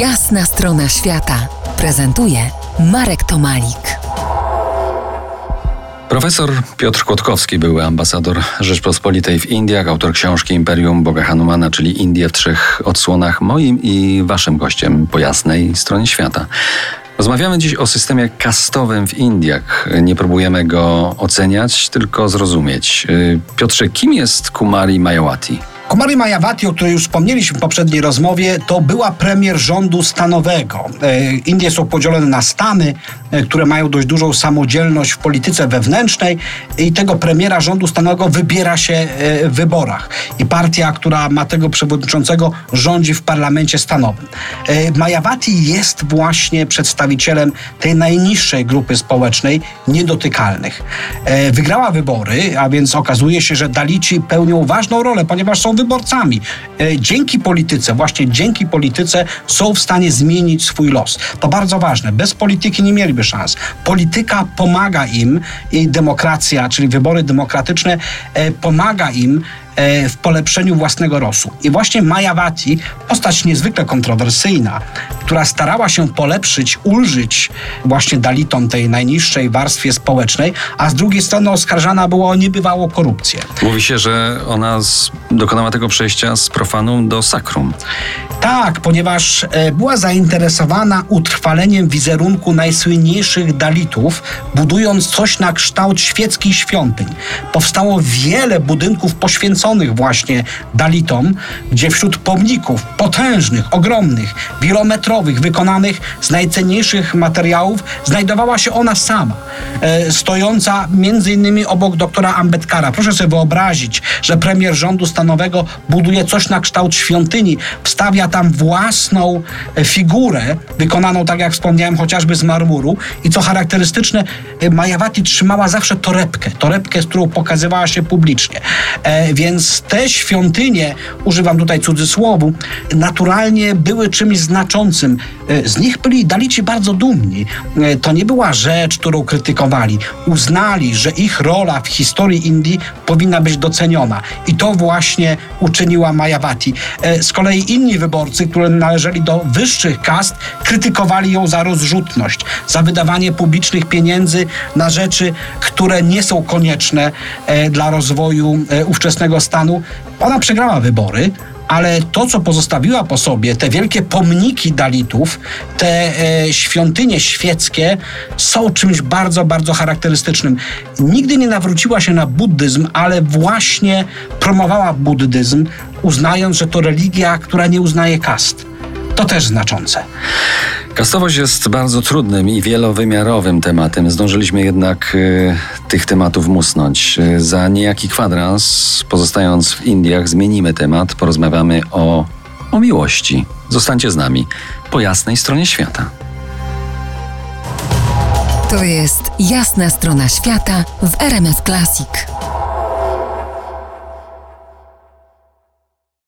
Jasna strona świata prezentuje Marek Tomalik. Profesor Piotr Kłodkowski, były ambasador Rzeczpospolitej w Indiach, autor książki Imperium Boga Hanumana, czyli Indie w trzech odsłonach, moim i waszym gościem po jasnej stronie świata. Rozmawiamy dziś o systemie kastowym w Indiach. Nie próbujemy go oceniać, tylko zrozumieć. Piotrze, kim jest Kumari Mayawati? Kumari Mayawati, o której już wspomnieliśmy w poprzedniej rozmowie, to była premier rządu stanowego. E, Indie są podzielone na stany, e, które mają dość dużą samodzielność w polityce wewnętrznej i tego premiera rządu stanowego wybiera się e, w wyborach. I partia, która ma tego przewodniczącego, rządzi w parlamencie stanowym. Mayawati jest właśnie przedstawicielem tej najniższej grupy społecznej, niedotykalnych. Wygrała wybory, a więc okazuje się, że Dalici pełnią ważną rolę, ponieważ są wyborcami. E, dzięki polityce, właśnie dzięki polityce są w stanie zmienić swój los. To bardzo ważne. Bez polityki nie mieliby szans. Polityka pomaga im i demokracja, czyli wybory demokratyczne, e, pomaga im w polepszeniu własnego losu. I właśnie Mayawati, postać niezwykle kontrowersyjna, która starała się polepszyć, ulżyć właśnie Dalitom tej najniższej warstwie społecznej, a z drugiej strony oskarżana była o niebywałą korupcję. Mówi się, że ona z, dokonała tego przejścia z profanum do sakrum. Tak, ponieważ e, była zainteresowana utrwaleniem wizerunku najsłynniejszych Dalitów, budując coś na kształt świeckich świątyń. Powstało wiele budynków poświęconych właśnie Dalitom, gdzie wśród pomników potężnych, ogromnych, wielometrowych, wykonanych z najcenniejszych materiałów, znajdowała się ona sama, e, stojąca między innymi obok doktora Ambetkara. Proszę sobie wyobrazić, że premier rządu stanowego buduje coś na kształt świątyni, wstawia tam własną e, figurę, wykonaną, tak jak wspomniałem, chociażby z marmuru i co charakterystyczne, e, Majawati trzymała zawsze torebkę, torebkę, z którą pokazywała się publicznie. Więc więc te świątynie, używam tutaj cudzysłowu, naturalnie były czymś znaczącym. E, z nich byli Dalici bardzo dumni. E, to nie była rzecz, którą krytykowali. Uznali, że ich rola w historii Indii powinna być doceniona. I to właśnie uczyniła Mayawati. E, z kolei inni wyborcy, którzy należeli do wyższych kast, krytykowali ją za rozrzutność, za wydawanie publicznych pieniędzy na rzeczy, które nie są konieczne dla rozwoju ówczesnego stanu, ona przegrała wybory, ale to, co pozostawiła po sobie, te wielkie pomniki Dalitów, te e, świątynie świeckie, są czymś bardzo, bardzo charakterystycznym. Nigdy nie nawróciła się na buddyzm, ale właśnie promowała buddyzm, uznając, że to religia, która nie uznaje kast. To też znaczące. Kastowość jest bardzo trudnym i wielowymiarowym tematem. Zdążyliśmy jednak y, tych tematów musnąć. Y, za niejaki kwadrans, pozostając w Indiach, zmienimy temat. Porozmawiamy o, o miłości. Zostańcie z nami po jasnej stronie świata. To jest jasna strona świata w RMS Classic.